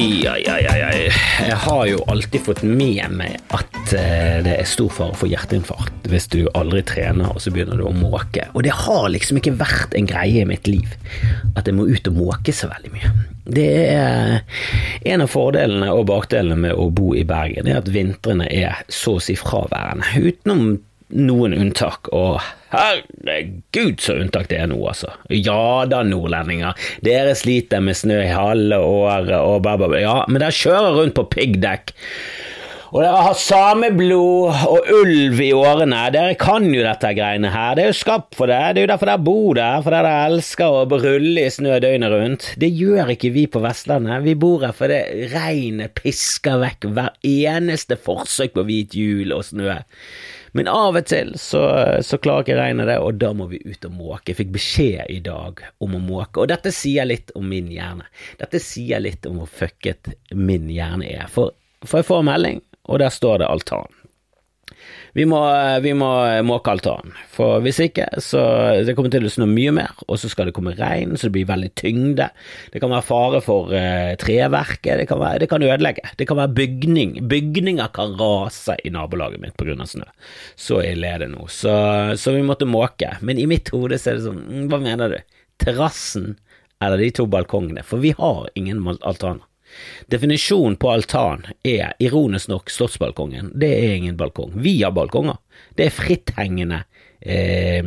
Ai, ai, ai, ai. Jeg har jo alltid fått med meg at eh, det er stor fare for hjerteinfarkt hvis du aldri trener og så begynner du å måke. Og det har liksom ikke vært en greie i mitt liv at jeg må ut og måke så veldig mye. Det er En av fordelene og bakdelene med å bo i Bergen er at vintrene er så å si fraværende. Utenom noen unntak, og herregud så unntak det er nå, altså. Ja da, nordlendinger, dere sliter med snø i halve året og bla. Ja, men dere kjører rundt på piggdekk. Og dere har sameblod og ulv i årene. Dere kan jo dette greiene her. Det er jo skapt for det. Det er jo derfor dere bor der, fordi dere elsker å rulle i snø døgnet rundt. Det gjør ikke vi på Vestlandet. Vi bor her fordi regnet pisker vekk hver eneste forsøk på hvit jul og snø. Men av og til så, så klarer ikke regnet det, og da må vi ut og måke. Jeg fikk beskjed i dag om å måke, og dette sier litt om min hjerne. Dette sier litt om hvor fucket min hjerne er. For, for jeg får melding, og der står det altan. Vi må, vi må måke altanen, for hvis ikke så det kommer til å snø mye mer, og så skal det komme regn, så det blir veldig tyngde. Det kan være fare for uh, treverket, det kan, være, det kan ødelegge. Det kan være bygning. Bygninger kan rase i nabolaget mitt pga. snø. Så ille er det nå. Så, så, vi måtte måke. Men i mitt hode så er det sånn, mm, hva mener du? Terrassen eller de to balkongene? For vi har ingen altaner. Definisjonen på altan er ironisk nok Slottsbalkongen. Det er ingen balkong. Vi har balkonger. Det er fritthengende eh,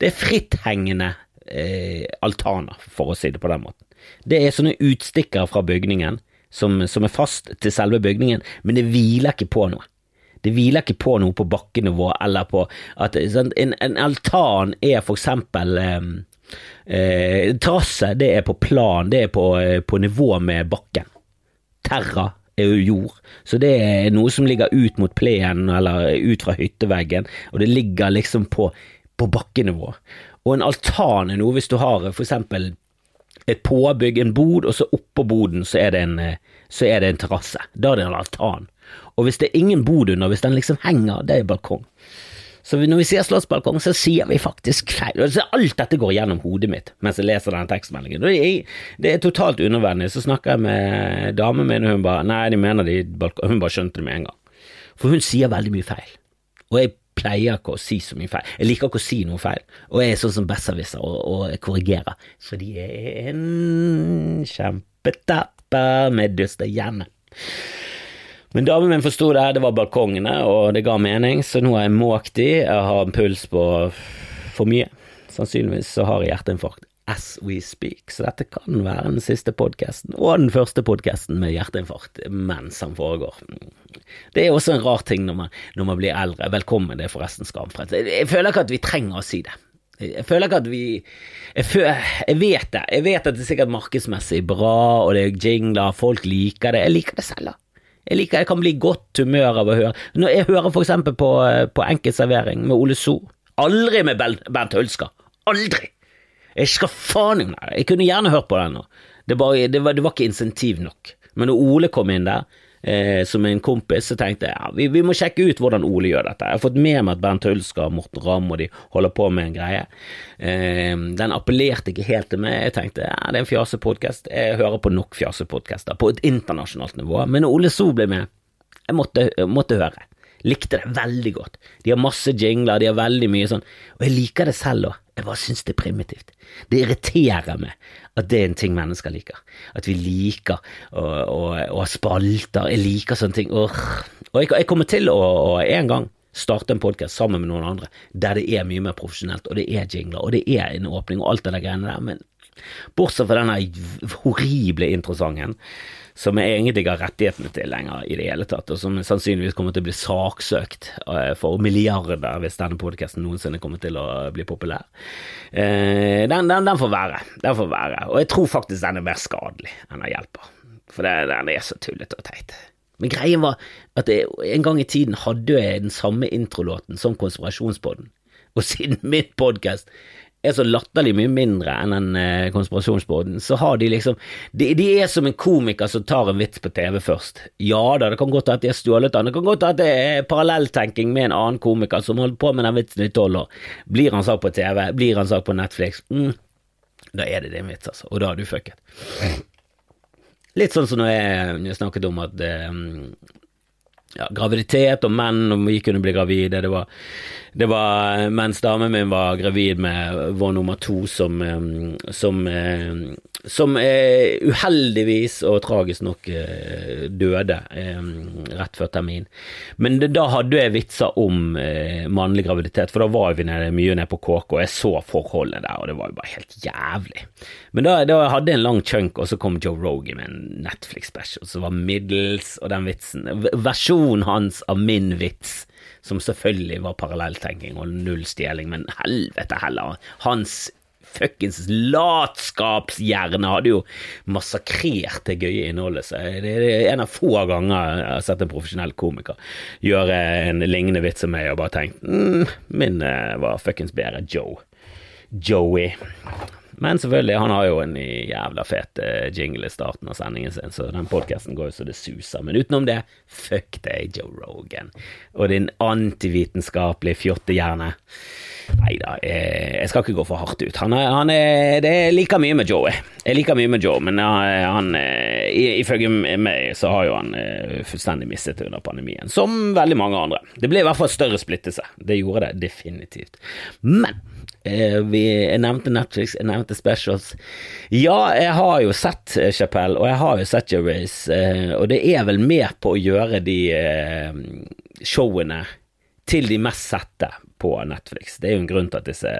Det er fritthengende eh, altaner, for å si det på den måten. Det er sånne utstikkere fra bygningen som, som er fast til selve bygningen, men det hviler ikke på noe. Det hviler ikke på noe på bakkenivå, eller på at en, en altan er for eksempel eh, Eh, Terrasse, det er på plan, det er på, eh, på nivå med bakken. Terra er jo jord, så det er noe som ligger ut mot plenen eller ut fra hytteveggen, og det ligger liksom på, på bakkenivå. Og en altan er noe hvis du har for eksempel et påbygg, en bod, og så oppå boden så er det en, eh, så er det en terrasse. Da er det en altan. Og hvis det er ingen bod under, hvis den liksom henger, det er balkong. Så når vi sier slottsbalkong, så sier vi faktisk feil. Alt dette går gjennom hodet mitt mens jeg leser denne tekstmeldingen. Det er, det er totalt unødvendig. Så snakker jeg med damen min, og hun bare Nei, de mener de balkong. Hun bare skjønte det med en gang. For hun sier veldig mye feil. Og jeg pleier ikke å si så mye feil. Jeg liker ikke å si noe feil. Og jeg er sånn som besserwisser og, og korrigerer. Så de er en kjempetapper med dyster hjerne. Men damen min forsto det, det var balkongene, og det ga mening, så nå har jeg måkt de. Jeg har en puls på for mye. Sannsynligvis så har jeg hjerteinfarkt as we speak, så dette kan være den siste podkasten, og den første podkasten med hjerteinfarkt mens han foregår. Det er også en rar ting når man, når man blir eldre. Velkommen, det er forresten skamfrekt. Jeg føler ikke at vi trenger å si det. Jeg føler ikke at vi jeg, føler, jeg, vet det. Jeg vet at det er sikkert markedsmessig bra, og det er jingler, folk liker det. Jeg liker det selv, da. Jeg liker, jeg kan bli i godt humør av å høre. Når jeg hører for eksempel på, på Enkeltservering med Ole So. Aldri med Bernt Hulsker. Aldri! Jeg skal faen ikke Jeg kunne gjerne hørt på den nå. Det, bare, det, var, det var ikke insentiv nok. Men når Ole kom inn der, eh, som en kompis, så tenkte jeg ja, vi, vi, må sjekke ut hvordan Ole gjør dette. Jeg har fått med meg at Bernt Hulsker og Morten Ramm og de holder på med en greie. Eh, den appellerte ikke helt til meg. Jeg tenkte ja, det er en fjasepodkast. Jeg hører på nok fjasepodkaster på et internasjonalt nivå. Men når Ole So ble med, jeg måtte, måtte høre. Likte det veldig godt. De har masse jingler, de har veldig mye sånn, og jeg liker det selv òg. Jeg bare syns det er primitivt. Det irriterer meg at det er en ting mennesker liker. At vi liker å ha spalter. Jeg liker sånne ting. Og, og jeg, jeg, kommer til å, å en gang starte en podkast sammen med noen andre der det er mye mer profesjonelt, og det er jingler, og det er en åpning og alt det der greiene der, men bortsett fra denne horrible introsangen som jeg egentlig ikke har rettighetene til lenger i det hele tatt, og som sannsynligvis kommer til å bli saksøkt eh, for milliarder hvis denne podkasten noensinne kommer til å bli populær. Eh, den, den, den, får være. Den får være. Og jeg tror faktisk den er mer skadelig enn den hjelper, for den er så tullete og teit. Men greien var at jeg, en gang i tiden hadde jeg den samme introlåten som Konspirasjonspodden, og siden min podkast er så latterlig mye mindre enn en eh, så har de liksom de, de, er som en komiker som tar en vits på TV først. Ja da, det kan godt at de har stjålet den, det kan godt at det er parallelltenking med en annen komiker som holder på med den vitsen i tolv år. Blir han sagt på TV, blir han sagt på Netflix, mm, da er det din vits, altså, og da har du fucket. Litt sånn som når jeg snakket om at eh, ja, graviditet og menn, om vi kunne bli gravide. Det var, det var mens damen min var gravid med vår nummer to, som, eh, som, eh, som uheldigvis og tragisk nok eh, døde rett før termin. Men det, da hadde jeg vitser om mannlig graviditet, for da var vi nede, mye nede på KK, og jeg så forholdene der, og det var jo bare helt jævlig. Men da, da hadde jeg en lang chunk, og så kom Joe Rogan med en Netflix-special som var middels, og den vitsen Versjonen hans av min vits som selvfølgelig var parallelltenking og null stjeling, men helvete heller, hans fuckings latskapshjerne hadde jo massakrert det gøye innholdet. Så det er en av få ganger jeg har sett en profesjonell komiker gjøre en lignende vits som meg og bare tenkt mm, min eh, var fuckings bedre. Joe. Joey. Men selvfølgelig, han har jo en jævla fet eh, jingle i starten av sendingen sin, så den podkasten går jo så det suser. Men utenom det, fuck deg, Joe Rogan, og din antivitenskapelige fjottehjerne. Nei da, jeg, jeg, skal ikke gå for hardt ut. Han er, han er, det er like mye med Joe. Jeg liker mye med Joe, men han, ifølge meg så har jo han eh, fullstendig mistet under pandemien, som veldig mange andre. Det ble i hvert fall større splittelse. Det gjorde det definitivt. Men eh, vi, jeg nevnte Netflix, jeg nevnte Specials. Ja, jeg har jo sett Chapell, og jeg har jo sett Race, og det er vel med på å gjøre de showene til de mest sette på Netflix. Det er jo en grunn til at disse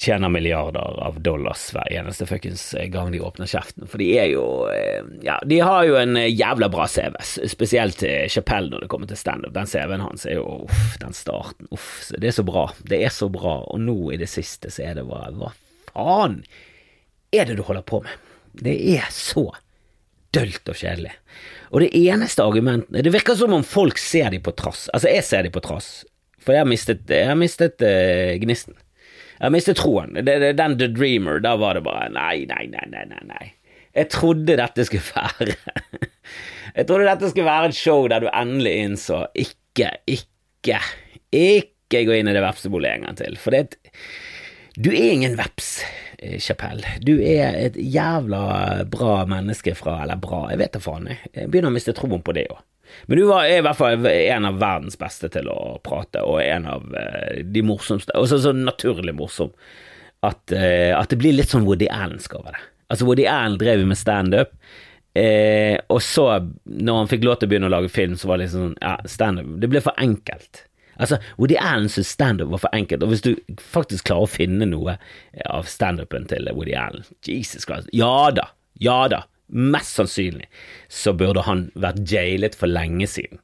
tjener milliarder av dollars hver eneste fuckings gang de åpner kjeften. For de er jo eh, Ja, de har jo en jævla bra CV, spesielt til Chapelle når det kommer til standup. Den CV-en hans er jo uff, den starten, uff. Det er så bra. Det er så bra. Og nå i det siste så er det bare hva faen er det du holder på med? Det er så dølt og kjedelig. Og det eneste argumentet Det virker som om folk ser de på trass. Altså, jeg ser de på trass. For jeg har mistet, jeg har mistet uh, gnisten. Jeg har mistet troen. Det, det, den The Dreamer, da var det bare nei, nei, nei, nei, nei. nei. Jeg trodde dette skulle være Jeg trodde dette skulle være et show der du endelig innså ikke, ikke, ikke gå inn i det vepsebolet en gang til. For det Du er ingen veps, eh, Chapelle. Du er et jævla bra menneske fra Eller bra, jeg vet da faen. Jeg begynner å miste troen på det òg. Men du var, i hvert fall en av verdens beste til å prate, og en av uh, de morsomste. Og så, så naturlig morsom at, uh, at, det blir litt sånn Woody Allensk over det. Altså Woody Allen drev med standup, Eh, og så, når han fikk lov til å begynne å lage film, så var det liksom sånn Ja, standup Det ble for enkelt. Altså, Woody Allen syns standup var for enkelt, og hvis du faktisk klarer å finne noe av standupen til Woody Allen Jesus Christ, ja da, ja da, Mest sannsynlig så burde han vært jailet for lenge siden.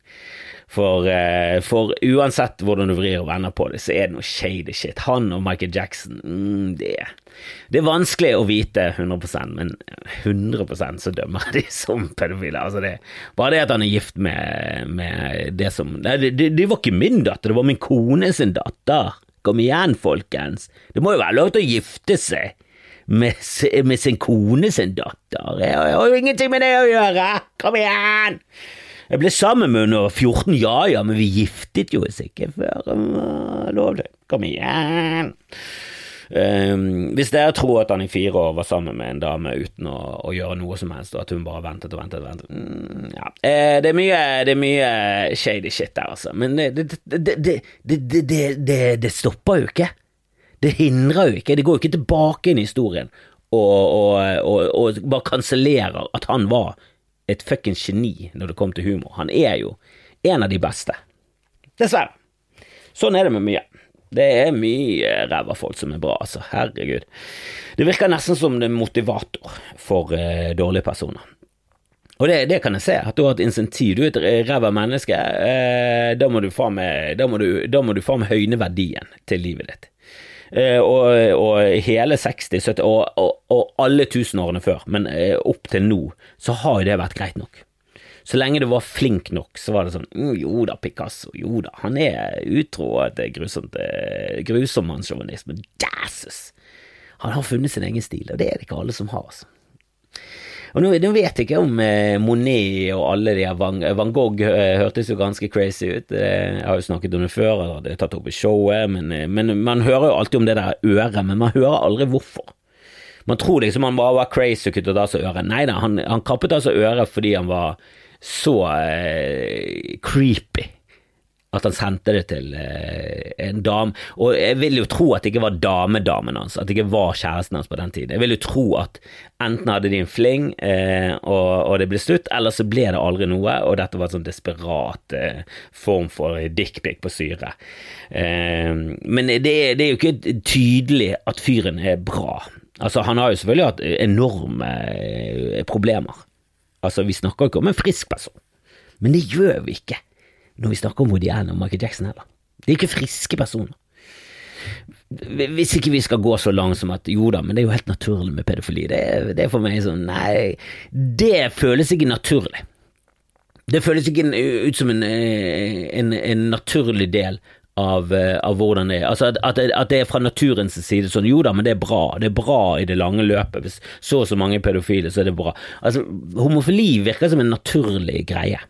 For, eh, for, uansett hvordan du vrir og vender på det, så er det noe shady shit. Han og Michael Jackson, mm, det, det, er vanskelig å vite 100% men 100% så dømmer de som pedofile. Altså det, bare det at han er gift med, med det som Nei, det, det, det var ikke min datter, det var min kone sin datter. Kom igjen, folkens. Det må jo være lov til å gifte seg med, med sin kone sin datter. Jeg har jo ingenting med det å gjøre! Kom igjen! Jeg ble sammen med henne 14, ja ja, men vi giftet jo oss ikke før lov det. Kom igjen! Um, hvis dere tror at han i fire år var sammen med en dame uten å, å gjøre noe som helst, og at hun bare ventet og ventet og ventet mm, ja. eh, det, er mye, det, er mye, shady shit der, altså. Men det, det, det stopper jo ikke. Det hindrer jo ikke, det går jo ikke tilbake inn i historien og, og, og, og bare kansellerer at han var et fuckings geni når det kom til humor. Han er jo en av de beste. Dessverre. Sånn er det med mye. Det er mye ræva folk som er bra, altså. Herregud. Det virker nesten som en motivator for uh, dårlige personer. Og det, det, kan jeg se, at du har et insentiv. Du er et ræva menneske. Uh, da må du faen meg høyne verdien til livet ditt. Eh, og, og, hele 60-, 70- og, og, og, alle tusenårene før, men eh, opp til nå, så har jo det vært greit nok. Så lenge du var flink nok, så var det sånn mm, Jo da, Picasso, jo da, han er utro og et grusomt, eh, grusom mannssjåvinisme. Jesus! Han har funnet sin egen stil, og det er det ikke alle som har, altså. Og nå, nå, vet jeg ikke om eh, Monet og alle de Van, Van Gogh eh, hørtes jo ganske crazy ut. Eh, jeg har jo snakket om det før, eller det er tatt opp i showet, men, eh, men, man hører jo alltid om det der øret, men man hører aldri hvorfor. Man tror liksom han bare var crazy og kuttet av seg øret. Nei da, han, han kappet av øret fordi han var så eh, creepy at han sendte det til eh, en dame. Og jeg vil jo tro at det ikke var damedamen hans, at det ikke var kjæresten hans på den tiden. Jeg vil jo tro at enten hadde de en fling, eh, og, og, det ble slutt, eller så ble det aldri noe, og dette var en sånn desperat eh, form for dickpic på syre. Eh, men det, det, er jo ikke tydelig at fyren er bra. Altså, han har jo selvfølgelig hatt enorme eh, problemer. Altså, vi snakker ikke om en frisk person, men det gjør vi ikke når vi snakker om Woody Allen og Michael Jackson heller. Det er ikke friske personer. Hvis ikke vi skal gå så langt som at jo da, men det er jo helt naturlig med pedofili. Det det er for meg sånn nei, det føles ikke naturlig. Det føles ikke ut som en, en, en naturlig del av, av, hvordan det er. Altså at, at, at, det er fra naturens side sånn jo da, men det er bra. Det er bra i det lange løpet. Hvis så og så mange pedofile, så er det bra. Altså, homofili virker som en naturlig greie.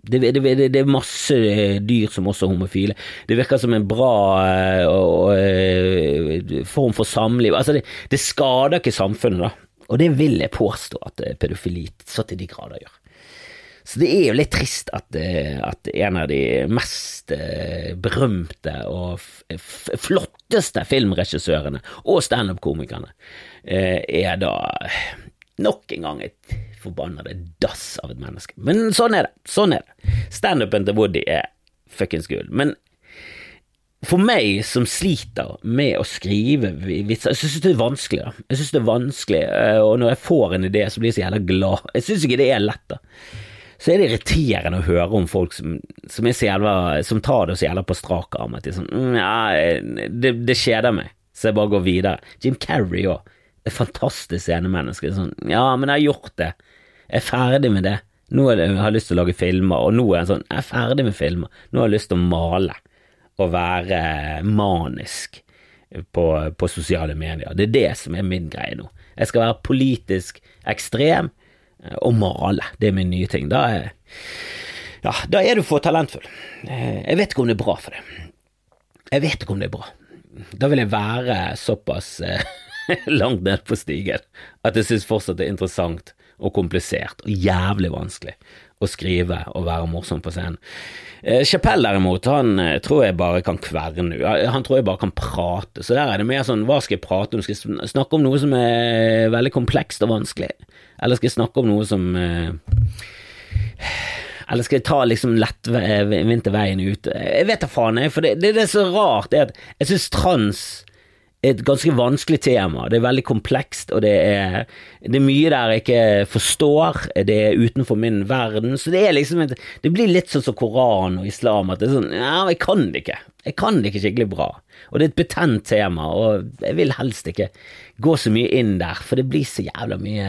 Det, det, det, det, er masse eh, dyr som også er homofile. Det virker som en bra øh, øh, form for samliv. Altså, det, skader ikke samfunnet, da. Og det vil jeg påstå at pedofili så til de grader gjør. Så det er jo litt trist at, at en av de mest berømte og flotteste filmregissørene og standup-komikerne er da nok en gang et forbannede dass av et menneske. Men sånn er det. Sånn er det. Standupen til Woody er fuckings gull. Men for meg som sliter med å skrive vitser, jeg syns det er vanskelig. da. Jeg synes det er vanskelig, eh, og når jeg får en idé, så blir jeg så jævla glad. Jeg syns ikke det er lett, da. Så er det irriterende å høre om folk som, som, jævla, som tar det så jævla på strak arm. At de sånn, mm, ja, det, det kjeder meg, så jeg bare går videre. Jim Carrey òg. Fantastisk scenemenneske. Sånn, ja, men jeg har gjort det. Jeg er ferdig med det. Nå det, jeg har lyst til å lage filmer, og nå er jeg sånn Jeg er ferdig med filmer. Nå har jeg lyst til å male og være manisk på, på sosiale medier. Det er det som er min greie nå. Jeg skal være politisk ekstrem eh, og male. Det er min nye ting. Da er, ja, da er du for talentfull. Eh, jeg vet ikke om det er bra for deg. Jeg vet ikke om det er bra. Da vil jeg være såpass eh, langt ned på stigen at jeg synes fortsatt det er interessant og komplisert og jævlig vanskelig å skrive og være morsom på scenen. Eh, Chapell derimot, han eh, tror jeg bare kan kverne. Han tror jeg bare kan prate. Så der er det mer sånn hva skal jeg prate om? Skal jeg snakke om noe som er veldig komplekst og vanskelig? Eller skal jeg snakke om noe som eh, eller skal jeg ta liksom lettvinte veien ut? Jeg vet da faen, jeg, for det, det, det, er så rart, det at jeg syns trans et ganske vanskelig tema. Det er veldig komplekst, og det er, det er, mye der jeg ikke forstår. Det er utenfor min verden. Så det er liksom et, Det blir litt sånn som Koran og islam, at det er sånn Ja, jeg kan det ikke. Jeg kan det ikke skikkelig bra. Og det er et betent tema, og jeg vil helst ikke gå så mye inn der, for det blir så jævla mye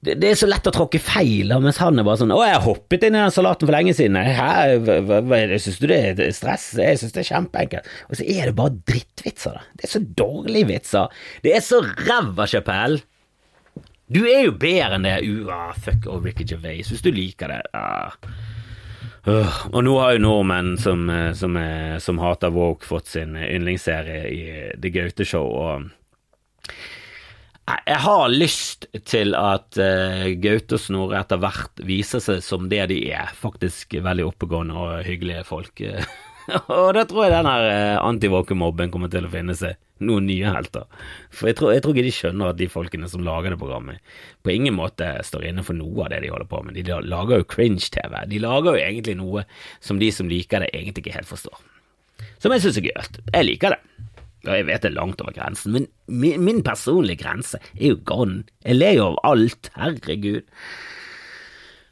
det, det, er så lett å tråkke feil, mens han er bare sånn 'Å, jeg hoppet inn i den salaten for lenge siden'. Hæ, hva, syns du det er stress? Jeg syns det er kjempeenkelt. Og så er det bare drittvitser, da. Det er så dårlige vitser. Det er så ræva, Chapelle. Du er jo bedre enn det. Uh, fuck oh, Ricky Gervais, hvis du liker det. Uh. Uh. Og nå har jo nordmenn som, eh, som, som hater Woke, fått sin yndlingsserie i The Gaute Show. og jeg har lyst til at uh, Gaute og Snorre etter hvert viser seg som det de er, faktisk veldig oppegående og hyggelige folk. og da tror jeg den her uh, antivoke-mobben kommer til å finne seg noen nye helter. For jeg tror, jeg tror, ikke de skjønner at de folkene som lager det programmet, på ingen måte står inne for noe av det de holder på med. De lager jo cringe-TV. De lager jo egentlig noe som de som liker det, egentlig ikke helt forstår. Som jeg syns er gøy. Jeg liker det. Ja, jeg vet det er langt over grensen, men min, min personlige grense er jo gone. Jeg ler jo av alt, herregud.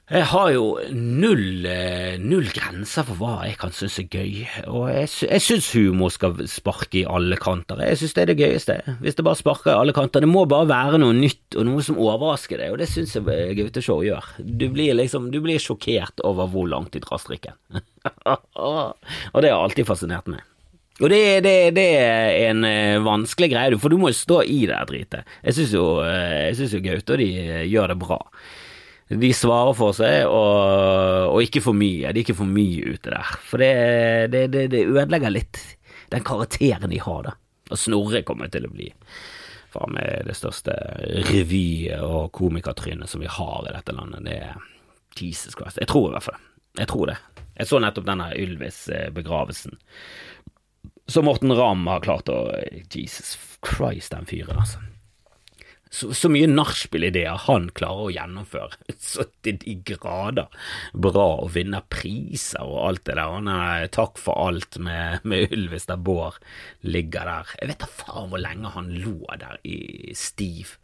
Jeg har jo null, eh, null grenser for hva jeg kan synes er gøy, og jeg, jeg synes humor skal sparke i alle kanter. Jeg synes det er det gøyeste, hvis det bare sparker i alle kanter. Det må bare være noe nytt og noe som overrasker deg, og det synes jeg eh, Gauteshow gjør. Du blir liksom, du blir sjokkert over hvor langt de drar strikken. og det har alltid fascinert meg. Og det, det, det, er en uh, vanskelig greie, for du må jo stå i det dritet. Jeg syns jo, uh, jo Gaute og de uh, gjør det bra. De svarer for seg, og, og, ikke for mye. De er ikke for mye ute der. For det, det ødelegger litt den karakteren de har, da. Og Snorre kommer til å bli faen meg det største revy- og komikertrynet som vi har i dette landet. Det er Jesus Christ. Jeg tror i hvert fall det. Jeg tror det. Jeg så nettopp denne Ylvis-begravelsen. Så Morten Ramm har klart å Jesus Christ, den fyren, altså. Så, så mye nachspiel-ideer han klarer å gjennomføre, så til de grader bra å vinne priser og alt det der. Han er takk for alt med, med Ylvis Bård ligger der. Jeg vet da faen hvor lenge han lå der i stiv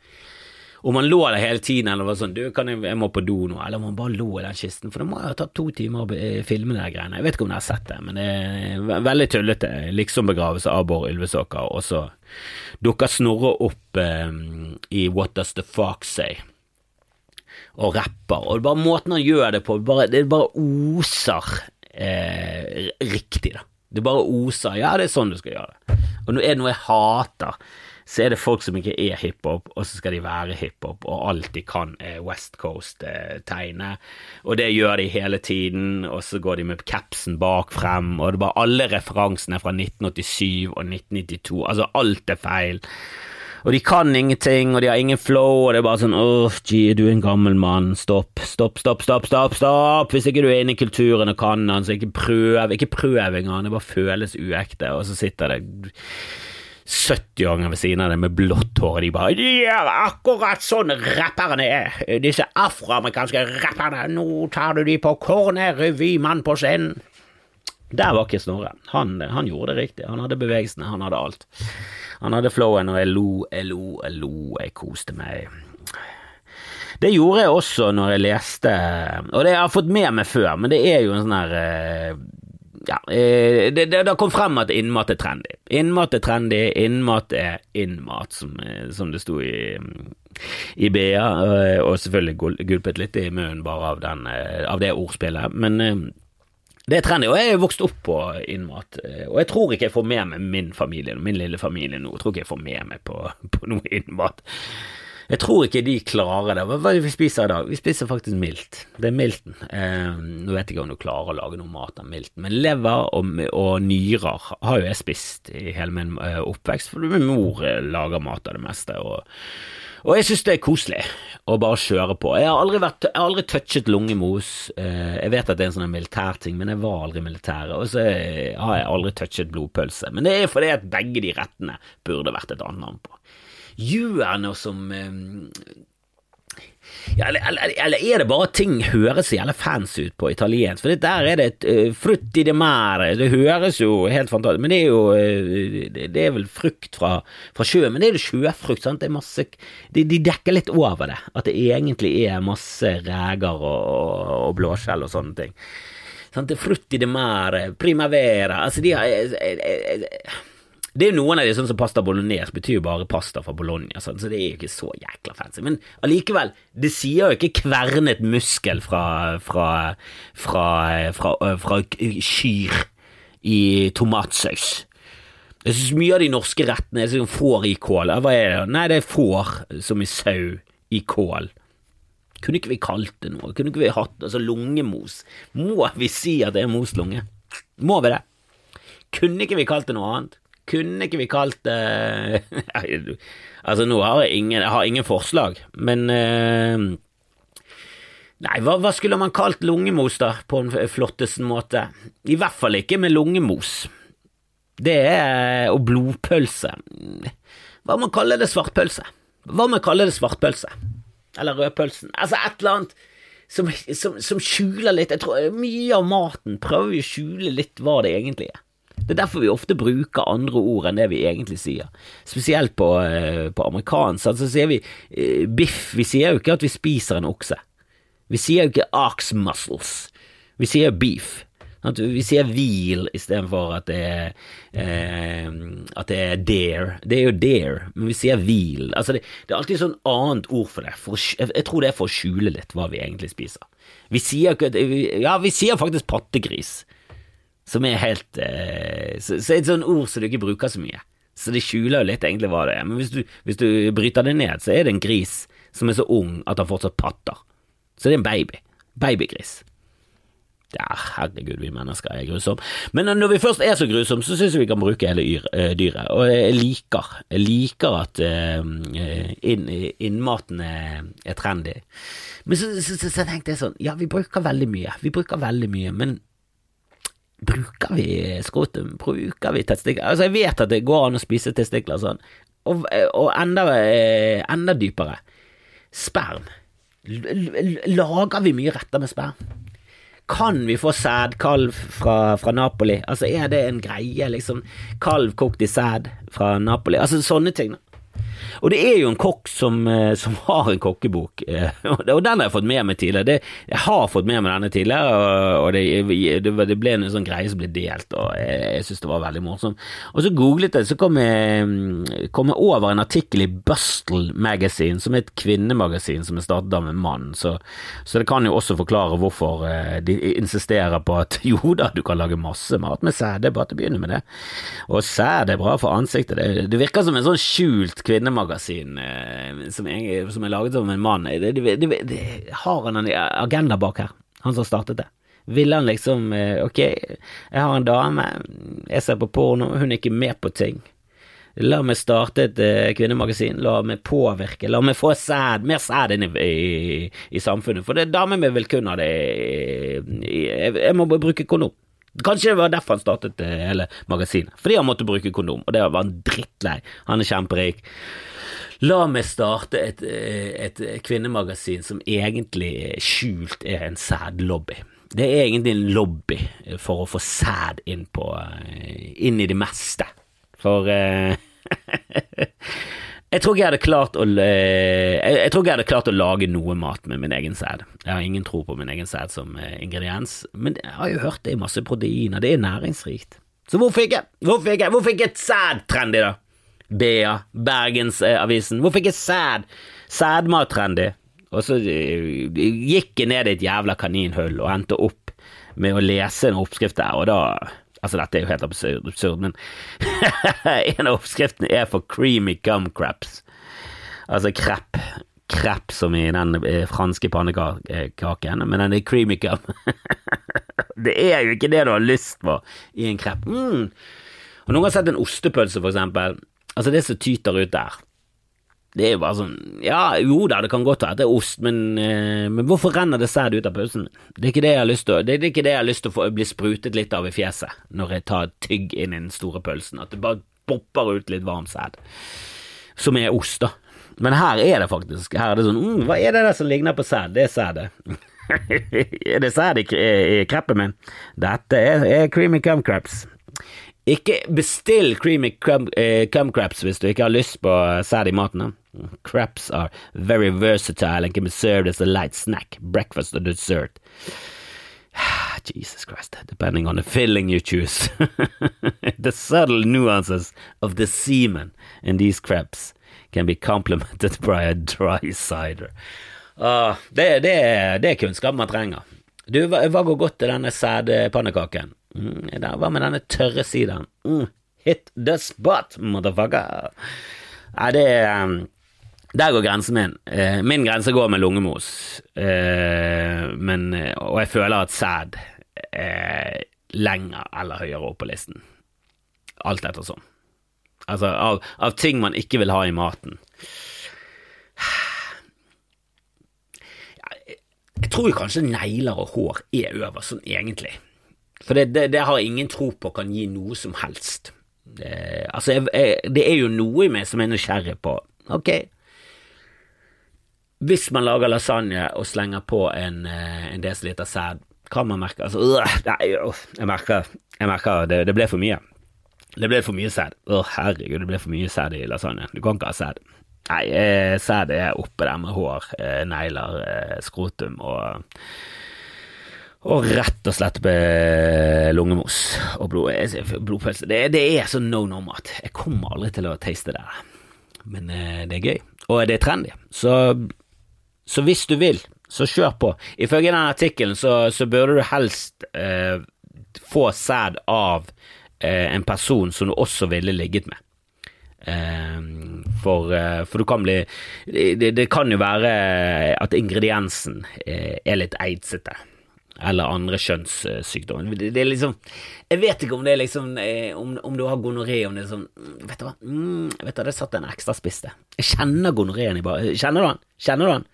om han lå der hele tiden eller var sånn 'du, kan jeg, jeg må på do nå', eller om han bare lå i den kisten. For det må ha tatt to timer å filme de greiene. Jeg vet ikke om dere har sett det, men det er veldig tullete. Liksom begravelse av Bård Ylvesåker, og så dukker Snorre opp eh, i What Does The Fox Say? og rapper, og bare måten han gjør det på, bare, det bare oser eh, riktig, da. Det bare oser Ja, det er sånn du skal gjøre det. Og nå er det noe jeg hater så er det folk som ikke er hiphop, og så skal de være hiphop, og alt de kan er West Coast-tegne, og det gjør de hele tiden, og så går de med capsen bak frem, og det er bare alle referansene fra 1987 og 1992, altså alt er feil. Og de kan ingenting, og de har ingen flow, og det er bare sånn åh, gee, du er en gammel mann, stopp, stopp, stopp, stopp, stopp, stopp, hvis ikke du er inne i kulturen og kan den, så ikke prøv, ikke prøv engang, det bare føles uekte, og så sitter det 70-åringer ved siden av deg med blått hår, og de bare De er akkurat sånn rapperne er, disse afroamerikanske rapperne, nå tar du de på kornet, revymann på scenen. Der var ikke Snorre. Han, han, gjorde det riktig. Han hadde bevegelsene, han hadde alt. Han hadde flowen, og jeg lo, jeg lo, jeg lo, jeg koste meg. Det gjorde jeg også når jeg leste, og det har jeg fått med meg før, men det er jo en sånn her eh, ja, eh, det, det, det kom frem at innmat er trendy. Innmat er trendy, innmat er innmat, som, eh, som det sto i, i BA, eh, og selvfølgelig gulpet litt i munnen bare av, den, av det ordspillet. Men det er trendy, og jeg er vokst opp på innmat. Og jeg tror ikke jeg får med meg min familie, min lille familie nå, jeg tror ikke jeg får med meg på, på noe innmat. Jeg tror ikke de klarer det. Hva er vi spiser i dag? Vi spiser faktisk milt. Det er milten. Eh, nå vet jeg ikke om du klarer å lage noe mat av milten, men lever og, og, nyrer har jo jeg spist i hele min eh, oppvekst, for min mor eh, lager mat av det meste. og og jeg synes det er koselig å bare kjøre på. Jeg har aldri, vært, jeg har aldri touchet lungemos. Eh, jeg vet at det er en sånn militærting, men jeg var aldri militær. Og så har jeg aldri touchet blodpølse. Men det er fordi at begge de rettene burde vært et annet navn på gjør noe som eh, ja, eller, eller, eller, er det bare ting høres så jævla fancy ut på italiensk? For der er det et uh, frutti de mare, det høres jo helt fantastisk Men det er jo uh, det, det, er vel frukt fra, fra sjøen, men det er jo sjøfrukt, sant? Det er masse de, de, dekker litt over det, at det egentlig er masse reger og, og, og blåskjell og sånne ting. Sant? Det er frutti de mare, primavera Altså, de har jeg, det er jo noen av de sånn som pasta bolognese betyr jo bare pasta fra Bologna, sånn, så det er jo ikke så jækla fancy. Men allikevel, det sier jo ikke kvernet muskel fra, fra, fra, fra, kyr i tomatsaus. Jeg synes mye av de norske rettene er sånn får i kål. Hva er det? Nei, det er får som i sau i kål. Kunne ikke vi kalt det noe? Kunne ikke vi hatt altså lungemos? Må vi si at det er moslunge? Må vi det? Kunne ikke vi kalt det noe annet? Kunne ikke vi kalt det Altså, nå har jeg ingen, jeg har ingen forslag, men uh, Nei, hva, hva, skulle man kalt lungemos, da, på en flotteste måte? I hvert fall ikke med lungemos. Det er Og blodpølse. Hva om man kaller det svartpølse? Hva om man kaller det svartpølse? Eller rødpølsen? Altså, et eller annet som, som, som skjuler litt Jeg tror mye av maten prøver å skjule litt hva det egentlig er. Det er derfor vi ofte bruker andre ord enn det vi egentlig sier. Spesielt på, eh, på amerikansk. Altså sier vi eh, biff. Vi sier jo ikke at vi spiser en okse. Vi sier jo ikke ox muscles. Vi sier beef. Vi sier hvil istedenfor at det er eh, at det er dare. Det er jo dare, men vi sier hvil. Altså det, det, er alltid sånn annet ord for det. For, jeg tror det er for å skjule litt hva vi egentlig spiser. Vi sier Ja, vi sier faktisk pattegris. Som er helt eh, så, er et sånt ord som du ikke bruker så mye. Så det skjuler jo litt egentlig hva det er. Men hvis du, hvis du bryter det ned, så er det en gris som er så ung at han fortsatt patter. Så det er en baby. Babygris. Ja, herregud, vi mennesker er grusomme. Men når vi først er så grusomme, så syns jeg vi kan bruke hele eh, dyret. Og jeg liker, jeg liker at inn, innmaten er, er, trendy. Men så, så, så, så, tenkte jeg sånn, ja, vi bruker veldig mye, vi bruker veldig mye, men bruker vi skrotum? Bruker vi testikler? Altså, jeg vet at det går an å spise testikler sånn, og, og enda, eh, enda dypere, sperm. Lager vi mye retter med sperm? Kan vi få sædkalv fra, fra, Napoli? Altså, er det en greie, liksom? Kalv kokt i sæd fra Napoli? Altså, sånne ting. da. Og det er jo en kokk som, eh, som har en kokkebok, eh, og den har jeg fått med meg tidligere. Det, jeg har fått med meg denne tidligere, og det, det, ble en sånn greie som ble delt, og jeg, jeg synes det var veldig morsomt. Og så googlet jeg, så kom jeg, mm, kom jeg over en artikkel i Bustle Magazine, som er et kvinnemagasin som er startet av en mann, så, så, det kan jo også forklare hvorfor eh, de insisterer på at jo da, du kan lage masse mat med sæd, det er bare til å begynne med det. Og sæd er bra for ansiktet, det, det virker som en sånn skjult kvinnemagasin magasin eh, som, er, som, er laget av en mann. Det, det, det, har han en agenda bak her, han som startet det? Ville han liksom eh, Ok, jeg har en dame, jeg ser på porno, hun er ikke med på ting. La meg starte et eh, kvinnemagasin, la meg påvirke, la meg få sæd, mer sæd inn i, i, i, samfunnet. For det damer vi vil kun ha det jeg, jeg må bruke kondom. Kanskje det var derfor han startet hele magasinet, fordi han måtte bruke kondom, og det var han drittlei. Han er kjemperik. La meg starte et, et kvinnemagasin som egentlig skjult er en sædlobby. Det er egentlig en lobby for å få sæd inn, på, inn i det meste. For uh, jeg tror jeg hadde klart å Jeg tror ikke jeg hadde klart å lage noe mat med min egen sæd. Jeg har ingen tro på min egen sæd som ingrediens, men jeg har jo hørt det er masse proteiner, det er næringsrikt. Så hvorfor ikke? Hvorfor ikke, hvorfor ikke et sæd da? BA, Bergensavisen. Hvorfor ikke sæd? Sædmat trendy. Og så eh, gikk jeg ned i et jævla kaninhull og endte opp med å lese en oppskrift der, og da Altså, dette er jo helt absurd, absurd men en av oppskriftene er for creamy gum craps. Altså krepp. Krepp som i den eh, franske pannekaken, men den er creamy gum. det er jo ikke det du har lyst på i en krepp. Mm. Og noen har sett en ostepølse, for eksempel. Altså, det som tyter ut der, det er jo bare sånn Ja, jo da, det kan godt være at det er ost, men, eh, men hvorfor renner det sæd ut av pausen? Det er ikke det jeg har lyst til å Det er ikke det jeg har lyst til å få bli sprutet litt av i fjeset når jeg tar tygg inn i den store pølsen, at det bare popper ut litt varm sæd, som er ost, da. Men her er det faktisk Her er det sånn mm, Hva er det der som ligner på sæd? Det er sædet. er det sæd i, i kreppen min? Dette er, er creamy cum crabs. Ikke bestill creamy cum, eh, cum craps hvis du ikke har lyst på sæd i maten. Craps are very versatile and can be served as a light snack, breakfast or dessert. Jesus Christ, depending on the filling you choose. the subtle nuances of the semen in these crepes can be complemented by a dry cider. Uh, det, det, det, er kunnskap man trenger. Du, hva, hva går godt til denne sædpannekaken? Mm, hva med denne tørre sidaen? Mm, hit the spot, motherfucker. Nei, det um, Der går grensen min. Eh, min grense går med lungemos, eh, men, og jeg føler at sæd er lenger eller høyere opp på listen. Alt etter sånn. Altså, av, av ting man ikke vil ha i maten. Jeg tror kanskje negler og hår er øverst, sånn egentlig. For det, det, det, har jeg ingen tro på kan gi noe som helst. Det, altså, jeg, jeg, det er jo noe i meg som er nysgjerrig på Ok, hvis man lager lasagne og slenger på en, eh, en desiliter sæd, kan man merke altså, øh, nei, jeg merker, jeg merker det, det, ble for mye. Det ble for mye sæd. Å, herregud, det ble for mye sæd i lasagne. Du kan ikke ha sæd. Nei, eh, sæd er oppe der med hår, eh, negler, skrotum og og rett og slett med lungemos og blod, blodpølse. Det, det, er så no no-mat. Jeg kommer aldri til å taste det. Men eh, det er gøy, og det er trendy. Så, så hvis du vil, så kjør på. Ifølge den artikkelen så, så burde du helst eh, få sæd av eh, en person som du også ville ligget med. Eh, for, eh, for, du kan bli det, det, kan jo være at ingrediensen er litt eidsete. Eller andre kjønnssykdommer. Det, det, er liksom Jeg vet ikke om det er liksom eh, Om, om du har gonoré, om det er sånn mm, Vet du hva, mm, vet du, det satt en ekstra spiss der. Jeg kjenner gonoréen i bare Kjenner du den? Kjenner du den?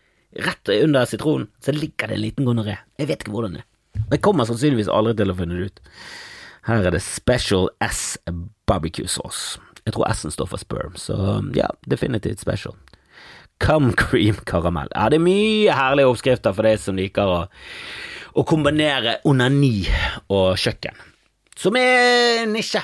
Rett under sitronen så ligger det en liten gonoré. Jeg vet ikke hvordan det er. Jeg kommer sannsynligvis aldri til å finne det ut. Her er det Special S barbecue sauce. Jeg tror S-en står for sperm, så ja, definitivt special. Cum cream karamell. Ja, det er mye herlige oppskrifter for deg som liker å å kombinere onani og kjøkken, som er nisje,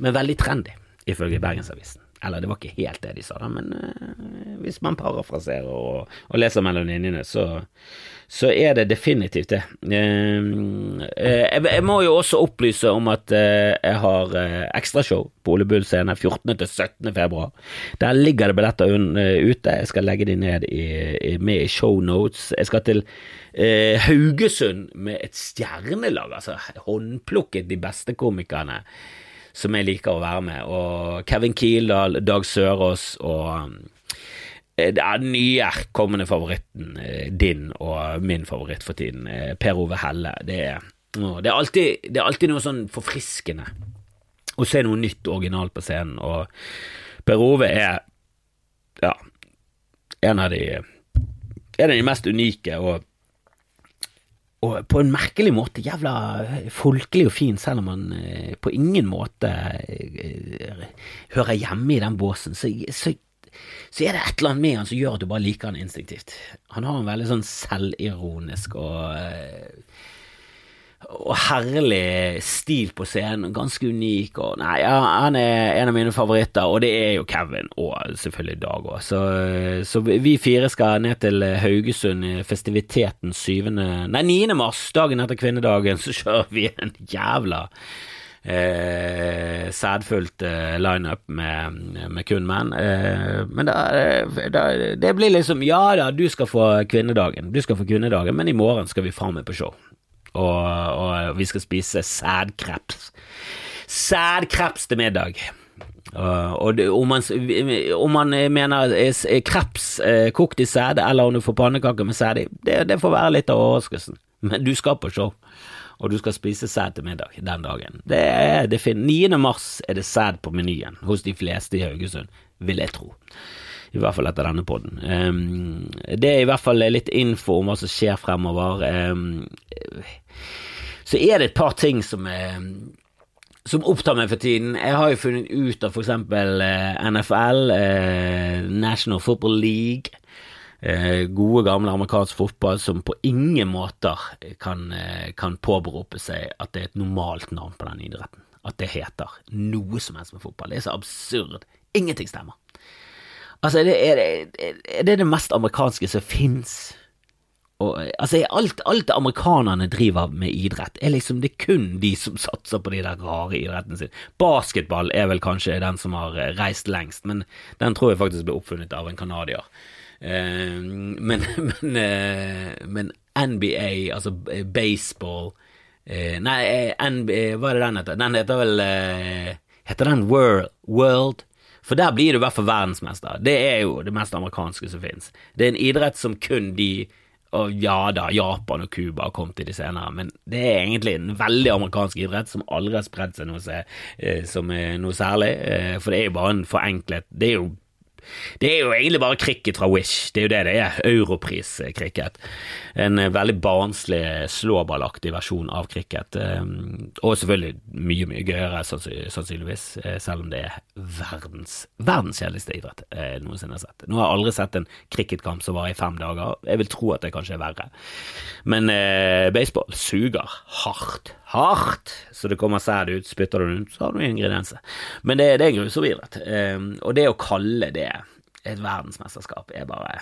men veldig trendy, ifølge Bergensavisen. Eller det var ikke helt det de sa, da, men uh, hvis man parafraserer og, og, leser mellom linjene, så, så, er det definitivt det. Uh, jeg, jeg, må jo også opplyse om at uh, jeg har ekstrashow på Ole Bull scene 14. til 17. februar. Der ligger det billetter ute. Jeg skal legge de ned i, i, med i shownotes. Jeg skal til Haugesund med et stjernelag, altså håndplukket de beste komikerne som jeg liker å være med, og Kevin Kildahl, Dag Sørås og eh, det er den nye kommende favoritten eh, din og min favoritt for tiden, eh, Per Ove Helle. Det er, det er, alltid, det er alltid, noe sånn forfriskende å se noe nytt originalt på scenen, og Per Ove er ja, en av de en av de mest unike og og på en merkelig måte jævla folkelig og fin, selv om han eh, på ingen måte eh, hører hjemme i den båsen. Så, så, så, er det et eller annet med han som gjør at du bare liker han instinktivt. Han har en veldig sånn selvironisk og eh, og herlig stil på scenen, ganske unik. Og, nei, ja, han er en av mine favoritter, og det er jo Kevin og selvfølgelig Dag òg. Så, så, vi fire skal ned til Haugesund i festiviteten 7. Nei, 9. mars, dagen etter kvinnedagen, så kjører vi en jævla eh, sædfullt eh, lineup med, med kun menn. Eh, men da, da, det blir liksom Ja da, du skal få kvinnedagen, du skal få kvinnedagen, men i morgen skal vi faen meg på show og, og vi skal spise sædkreps. Sædkreps til middag. Og det, om, man, om, man, mener kreps eh, kokt i sæde, eller om du får pannekaker med sæd i, det, det, får være litt av overraskelsen. Men du skal på show, og du skal spise sæd til middag den dagen. Det er, det 9. mars er det sæd på menyen hos de fleste i Haugesund, vil jeg tro. I hvert fall etter denne poden. Um, det er i hvert fall litt info om hva som skjer fremover. Um, så er det et par ting som, er, som opptar meg for tiden. Jeg har jo funnet ut av eksempel eh, NFL, eh, National Football League. Eh, gode, gamle amerikansk fotball som på ingen måter kan, kan påberope seg at det er et normalt navn på den idretten. At det heter noe som helst med fotball. Det er så absurd. Ingenting stemmer. Altså, det er, er det det mest amerikanske som fins? altså, alt, alt amerikanerne driver med idrett, er liksom det er kun de som satser på de der rare idrettene sine. Basketball er vel kanskje den som har eh, reist lengst, men den tror jeg faktisk ble oppfunnet av en canadier. Eh, men, men, eh, men, NBA, altså baseball eh, Nei, NBA, hva er det den heter? Den heter vel Heter den World? World for der blir du i hvert fall verdensmester. Det er jo det mest amerikanske som finnes. Det er en idrett som kun de og ja da, Japan og Cuba har kommet til de senere, men det er egentlig en veldig amerikansk idrett som aldri har spredt seg noe, eh, som noe særlig, eh, for det er jo bare en forenklet Det er jo det er jo egentlig bare cricket fra Wish, det er jo det det er. Europris-cricket. En eh, veldig barnslig, slåballaktig versjon av cricket. Eh, og selvfølgelig mye, mye gøyere, sannsynligvis, eh, selv om det er verdens, verdens kjedeligste idrett jeg noensinne har sett. Nå har jeg aldri sett en cricketkamp som var i fem dager. Jeg vil tro at det kanskje er verre. Men eh, baseball suger hardt. Hardt! Så det kommer sæd ut, spytter du den ut, så har du ingredienser. Men det, det er idrett. Um, og det å kalle det et verdensmesterskap er bare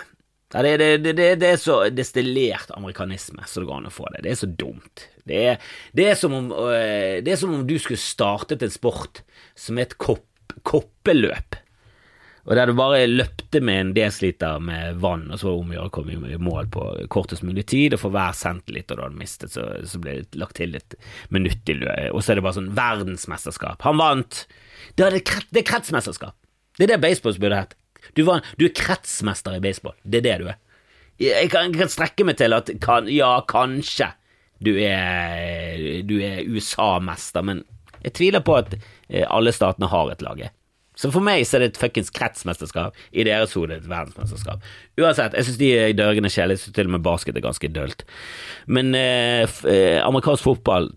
ja, det, det, det, det, er så destillert amerikanisme så det går an å få det. Det er så dumt. Det er, er, som, om, øh, er som om du skulle startet en sport som et kopp, koppeløp. Og der du bare løpte med en desiliter med vann, og så var det om å gjøre å komme i mål på kortest mulig tid, og for hver centiliter du hadde mistet, så, så ble det lagt til et minutt til. Og så er det bare sånn verdensmesterskap. Han vant! Det er, det er kretsmesterskap. Det er det baseball burde hett. Du, du, er kretsmester i baseball. Det er det du er. Jeg kan, jeg kan strekke meg til at kan, ja, kanskje Du er, er USA-mester, men jeg tviler på at eh, alle statene har et lag. Så for meg så er det et fuckings kretsmesterskap, i deres hode et verdensmesterskap. Uansett, jeg syns de dørgene kjedelige, jeg syns til og med basket er ganske dølt. Men eh, eh, amerikansk fotball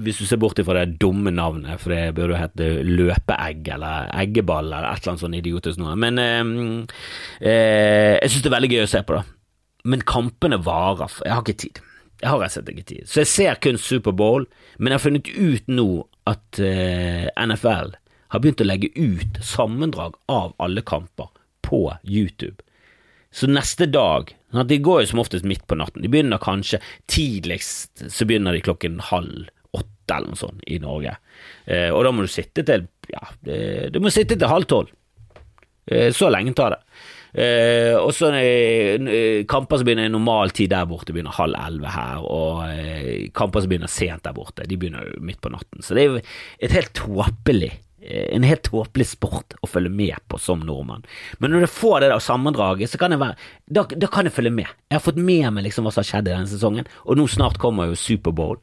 hvis du ser bort fra det dumme navnet, for det burde hete løpeegg eller eggeball eller et eller annet sånn idiotisk noe, men eh, eh, jeg syns det er veldig gøy å se på, da. Men kampene varer, jeg har ikke tid. Jeg har rett og slett ikke tid. Så jeg ser kun Superbowl, men jeg har funnet ut nå at eh, NFL har begynt å legge ut sammendrag av alle kamper på YouTube. Så neste dag De går jo som oftest midt på natten. De begynner kanskje tidligst så begynner de klokken halv åtte eller noe sånt i Norge. Eh, og da må du sitte til ja, du må sitte til halv tolv. Eh, så lenge tar det. Eh, og så eh, kamper som begynner i normal tid der borte, begynner halv elleve her, og eh, kamper som begynner sent der borte, de begynner midt på natten. Så det er jo et helt tåpelig Eh, en helt tåpelig sport å følge med på som nordmann. Men når du får det der sammendraget, så kan jeg være da, da, kan jeg følge med. Jeg har fått med meg liksom hva som har skjedd i denne sesongen, og nå snart kommer jo Superbowl.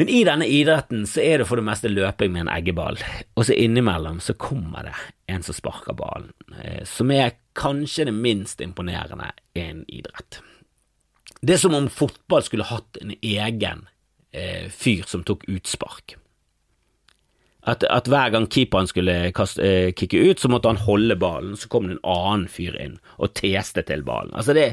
Men i denne idretten så er det for det meste løping med en eggeball, og så innimellom så kommer det en som sparker ballen, eh, som er kanskje det minst imponerende i en idrett. Det er som om fotball skulle hatt en egen eh, fyr som tok utspark. At, at, hver gang keeperen skulle kaste, eh, kicke ut, så måtte han holde ballen, så kom det en annen fyr inn og teste til ballen. Altså det,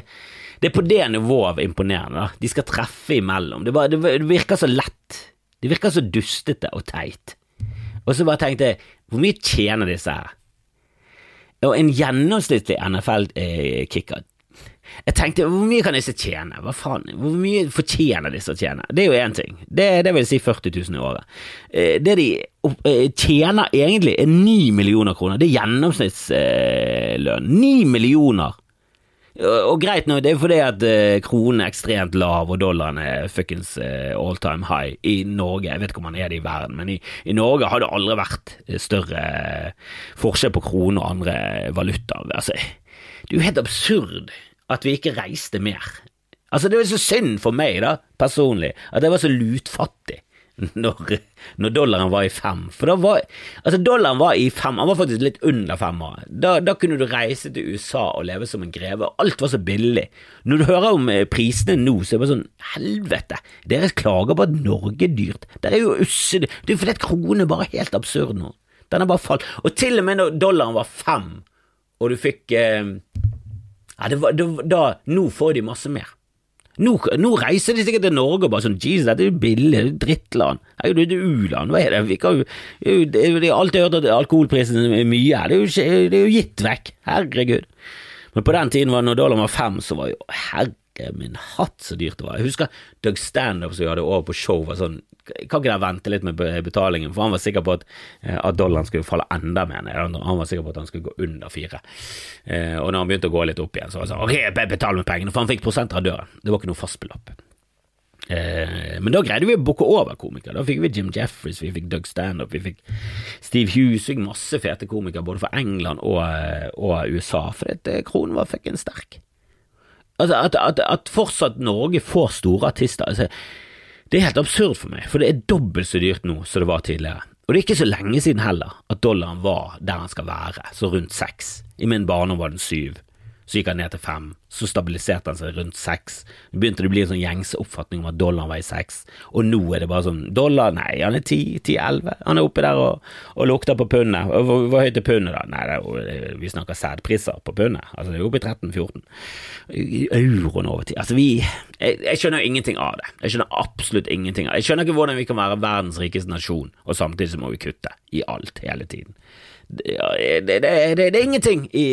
det er på det nivået av imponerende. Da. De skal treffe imellom. Det, bare, det, virker så lett. Det virker så dustete og teit. Og så bare tenkte jeg, hvor mye tjener disse her? Og en gjennomsnittlig NFL-kicker eh, jeg tenkte, hvor mye kan disse tjene? Hva faen, hvor mye fortjener disse å tjene? Det er jo én ting, det, det, vil si 40 000 i året. Eh, det de eh, tjener egentlig er 9 millioner kroner, det er gjennomsnittslønn. 9 millioner! Og greit nå, det er fordi at kronen er ekstremt lav og dollaren er fuckings all time high i Norge. Jeg vet ikke om man er det i verden, men i, i Norge har det aldri vært større forskjell på kronen og andre valutaer. Altså, det er jo helt absurd at vi ikke reiste mer. Altså, det var så synd for meg, da, personlig, at jeg var så lutfattig når, når dollaren var i fem. For da var Altså, dollaren var i fem, han var faktisk litt under fem. Da, da kunne du reise til USA og leve som en greve. Alt var så billig. Når du hører om eh, prisene nå, så er det bare sånn Helvete, dere klager på at Norge er dyrt. Det er jo usse... Det er jo fordi at kronen er bare helt absurd nå. Den har bare falt. Og til og med når dollaren var fem, og du fikk eh, ja, var, det, da, nå får de masse mer. Nå, nå, reiser de sikkert til Norge og bare sånn Jesus, dette er jo billig, det er drittland. Det er jo u-land, hva er det? Vi kan jo, det er alltid hørt at alkoholprisen er mye, det er, jo, det er jo gitt vekk. Herregud. Men på den tiden når dollaren var fem, så var jo herregud min hatt så dyrt det var. Jeg husker Doug Standup som vi hadde over på show, var sånn kan ikke dere vente litt med betalingen? For han var sikker på at, eh, at dollaren skulle falle enda mer ned. Han var sikker på at han skulle gå under fire. Eh, og når han begynte å gå litt opp igjen, så var det sånn ok, betal med pengene, for han fikk prosenter av døren. Det var ikke noe fastbeløp. Eh, men da greide vi å booke over komikere. Da fikk vi Jim Jeffries, vi fikk Doug Standup, vi fikk Steve Hughes, vi fikk masse fete komikere både fra England og, og USA, for det, kronen var fuckings sterk. Altså, at, at, at, fortsatt Norge får store artister. Altså, det er helt absurd for meg, for det er dobbelt så dyrt nå som det var tidligere. Og det er ikke så lenge siden heller at dollaren var der han skal være, så rundt seks. I min barndom var den syv. Så gikk han ned til fem, så stabiliserte han seg rundt seks. Det begynte det å bli en sånn gjengse oppfatning om at dollaren var i seks, og nå er det bare sånn dollar, nei, han er ti, ti-elleve. Han er oppe der og, og lukter på pundet. Hvor, hvor høyt er pundet, da? Nei, er, vi snakker sædpriser på pundet. Altså, det er oppe i 13-14. Euroen over tid. Altså, vi jeg, jeg skjønner ingenting av det. Jeg skjønner absolutt ingenting av det. Jeg skjønner ikke hvordan vi kan være verdens rikeste nasjon, og samtidig så må vi kutte i alt hele tiden det, det, det, er ingenting i,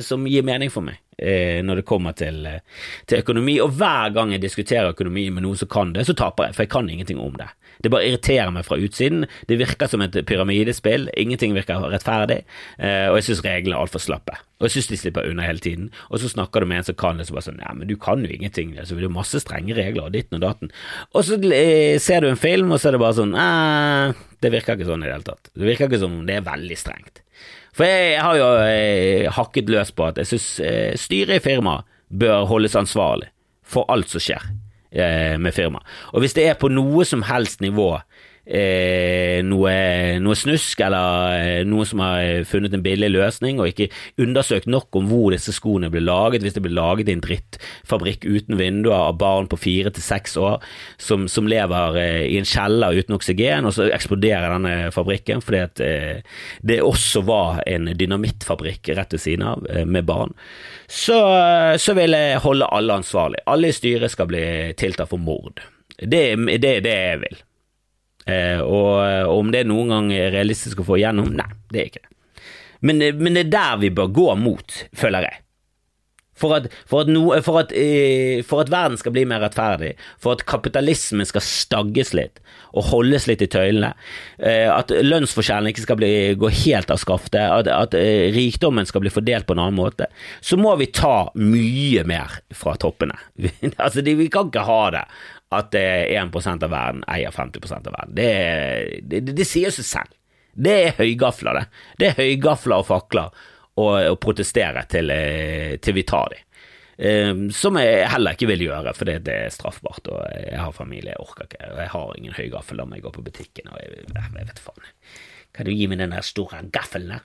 som gir mening for meg eh, når det kommer til, til, økonomi, og hver gang jeg diskuterer økonomi med noen som kan det, så taper jeg, for jeg kan ingenting om det. Det bare irriterer meg fra utsiden. Det virker som et pyramidespill. Ingenting virker rettferdig, eh, og jeg syns reglene er altfor slappe. Og jeg syns de slipper unna hele tiden. Og så snakker du med en som kan det, så bare sånn Ja, men du kan jo ingenting. Altså, det er masse strenge regler, og ditten og datten. Og så eh, ser du en film, og så er det bare sånn eh, Det virker ikke sånn i det hele tatt. Det virker ikke som det er veldig strengt. For jeg har jo eh, hakket løs på at jeg syns eh, styret i firmaet bør holdes ansvarlig for alt som skjer. eh, med firma. Og hvis det er på noe som helst nivå eh, noe, noe, snusk eller eh, noen som har funnet en billig løsning og ikke undersøkt nok om hvor disse skoene ble laget, hvis det ble laget i en drittfabrikk uten vinduer av barn på fire til seks år som, som lever eh, i en kjeller uten oksygen, og så eksploderer denne fabrikken fordi at eh, det også var en dynamittfabrikk rett ved siden av eh, med barn, så, så vil jeg holde alle ansvarlig. Alle i styret skal bli tiltalt for mord. Det er det, det jeg vil. Eh, og, og, om det noen gang er realistisk å få igjennom, nei, det er ikke det. Men, men det er der vi bør gå mot, føler jeg. For at, for, at no, for, at, eh, for at, verden skal bli mer rettferdig, for at kapitalismen skal stagges litt og holdes litt i tøylene, eh, at lønnsforskjellene ikke skal bli, gå helt av skaftet, at, eh, rikdommen skal bli fordelt på en annen måte, så må vi ta mye mer fra toppene. altså, vi kan ikke ha det at 1% av verden eier 50% av verden. Det, det, det, det sier seg selv. Det er høygafler, det. Det er høygafler og fakler å protestere til, eh, til vi tar dem. Um, som jeg heller ikke vil gjøre, for det, er straffbart, og jeg har familie, jeg orker ikke, og jeg har ingen høygaffel, la meg gå på butikken, og jeg, jeg vet faen. Kan du gi meg den der store gaffelen der?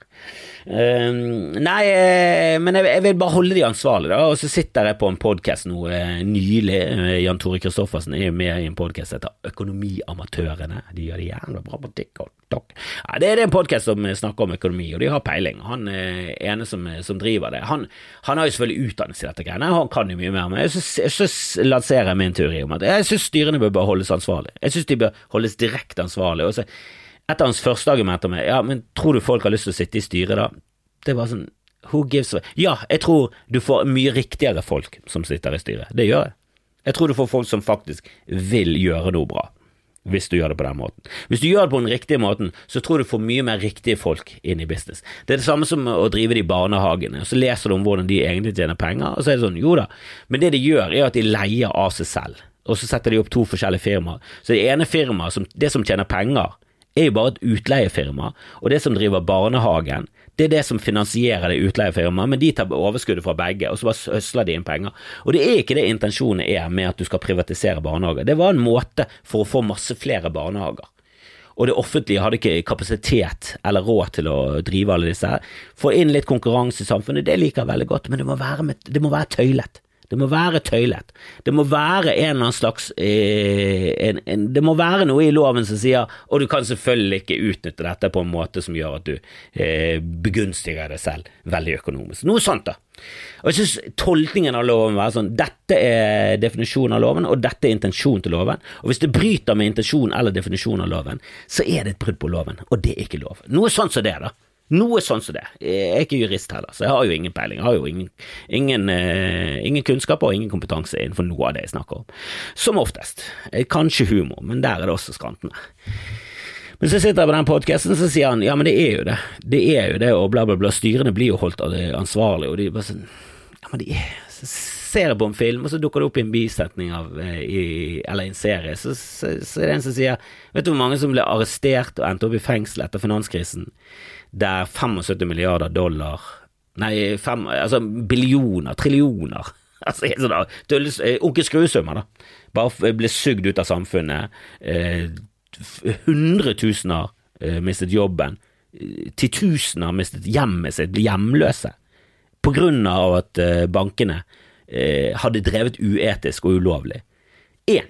Um, nei, eh, men jeg, jeg, vil bare holde de ansvarlige, da. Og så sitter jeg på en podkast nå uh, nylig. Uh, Jan Tore Kristoffersen er med i en podkast som heter Økonomiamatørene. De gjør det jævla bra på TikTok. Ja, det er en podkast som snakker om økonomi, og de har peiling. Han ene som, som, driver det, han, han, har jo selvfølgelig utdannelse i dette greiene, han kan jo mye mer, men så lanserer jeg min teori om at jeg synes styrene bør holdes ansvarlig. Jeg synes de bør holdes direkte ansvarlig. Og så et av hans første argumenter med ja, men tror du folk har lyst til å sitte i styret da? Det var sånn who gives a Ja, jeg tror du får mye riktigere folk som sitter i styret. Det gjør jeg. Jeg tror du får folk som faktisk vil gjøre noe bra, hvis du gjør det på den måten. Hvis du gjør det på den riktige måten, så tror du får mye mer riktige folk inn i business. Det er det samme som å drive de barnehagene, og så leser du om hvordan de egentlig tjener penger, og så er det sånn, jo da, men det de gjør, er at de leier av seg selv, og så setter de opp to forskjellige firmaer. Så det ene firmaet, det som tjener penger, er jo bare et utleiefirma, og det som driver barnehagen, det er det som finansierer det utleiefirmaet, men de tar overskuddet fra begge, og så bare høsler de inn penger. Og det er ikke det intensjonen er med at du skal privatisere barnehager. Det var en måte for å få masse flere barnehager. Og det offentlige hadde ikke kapasitet eller råd til å drive alle disse her. Få inn litt konkurranse i samfunnet, det liker jeg veldig godt, men det må være, med, det må være tøylet. Det må være tøylet. Det må være en eller annen slags eh, en, en, Det må være noe i loven som sier Og du kan selvfølgelig ikke utnytte dette på en måte som gjør at du eh, begunstiger deg selv veldig økonomisk. Noe sånt, da. Og jeg synes tolkningen av loven må være sånn Dette er definisjonen av loven, og dette er intensjonen til loven. Og hvis det bryter med intensjonen eller definisjonen av loven, så er det et brudd på loven, og det er ikke lov. Noe sånt som det, da. Noe sånn som det. Jeg er ikke jurist heller, så jeg har jo ingen peiling. Jeg har jo ingen, ingen, uh, ingen kunnskap og ingen kompetanse innenfor noe av det jeg snakker om. Som oftest. Eh, kanskje humor, men der er det også skrantende. Men så sitter jeg på den podkasten, så sier han ja, men det er jo det. Det er jo det, og bla, bla, bla. Styrene blir jo holdt ansvarlig, og de bare sånn Ja, men de er så ser jeg på en film, og så dukker det opp i en bisetning av, eh, i, eller i en serie, så, så, så, er det en som sier Vet du hvor mange som ble arrestert og endte opp i fengsel etter finanskrisen? Der 75 milliarder dollar Nei, fem, altså billioner, trillioner altså sånn eh, Onkel Skruesummer, da. Bare ble sugd ut av samfunnet. Eh, hundretusener eh, mistet jobben. Titusener mistet hjemmet sitt, ble hjemløse. På grunn av at eh, bankene eh, hadde drevet uetisk og ulovlig. Én.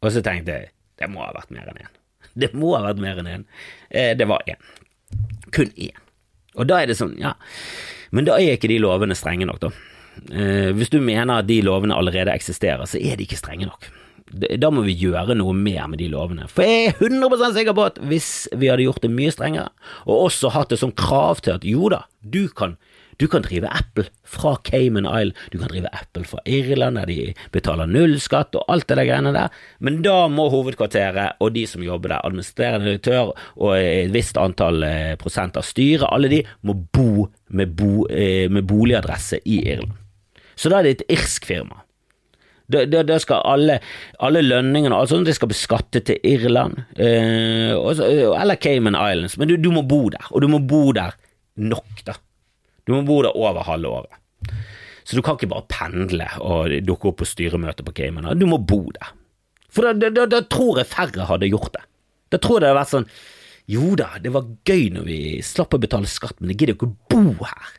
Og så tenkte jeg det må ha vært mer enn én. Det må ha vært mer enn én. Eh, det var én. Kun én. Og da er det sånn, ja, men da er ikke de lovene strenge nok, da. Eh, hvis du mener at de lovene allerede eksisterer, så er de ikke strenge nok. Da må vi gjøre noe mer med de lovene. For jeg er 100 sikker på at hvis vi hadde gjort det mye strengere, og også hatt et sånt krav til at jo da, du kan du kan drive Apple fra Cayman Isle, du kan drive Apple fra Irland, der de betaler null skatt og alt det der greiene der, men da må hovedkvarteret og de som jobber der, administrerende direktør og et visst antall eh, prosent av styret, alle de må bo med, bo, eh, med boligadresse i Irland. Så da er det et irsk firma. Da, da, da, skal alle, alle lønningene og alt sånt, det skal beskatte til Irland, eh, også, eller Cayman Islands, men du, du, må bo der, og du må bo der nok, da. Du må bo der over halve året. Så du kan ikke bare pendle og dukke opp på styremøte på Cayman. Du må bo der. For da, da, da, tror jeg færre hadde gjort det. Da tror jeg det hadde vært sånn Jo da, det var gøy når vi slapp å betale skatt, men jeg gidder jo ikke å bo her.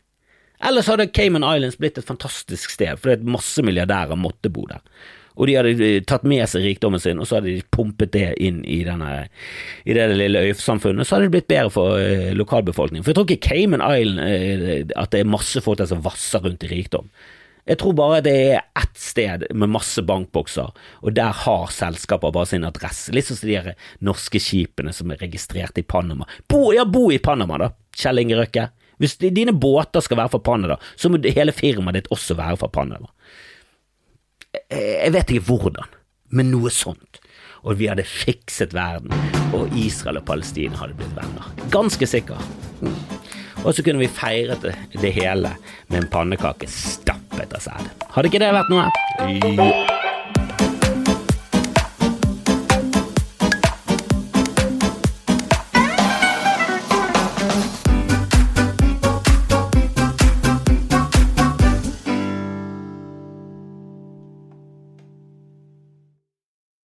Ellers hadde Cayman Islands blitt et fantastisk sted, fordi masse milliardærer måtte bo der. Og de hadde tatt med seg rikdommen sin, og så hadde de pumpet det inn i, denne, i det lille øysamfunnet. Så hadde det blitt bedre for eh, lokalbefolkningen. For jeg tror ikke Cayman Island eh, at det er masse folk der som vasser rundt i rikdom. Jeg tror bare det er ett sted med masse bankbokser, og der har selskaper bare sin adresse. Litt som de norske skipene som er registrert i Panama. Bo, ja, bo i Panama, da, Kjell Inge Røkke. Hvis dine båter skal være fra Panama, så må hele firmaet ditt også være fra Panama. Jeg vet ikke hvordan, men noe sånt. Og vi hadde fikset verden, og Israel og Palestina hadde blitt venner. Ganske sikker. Mm. Og så kunne vi feiret det hele med en pannekake stappet av sæd. Hadde ikke det vært noe? Ja.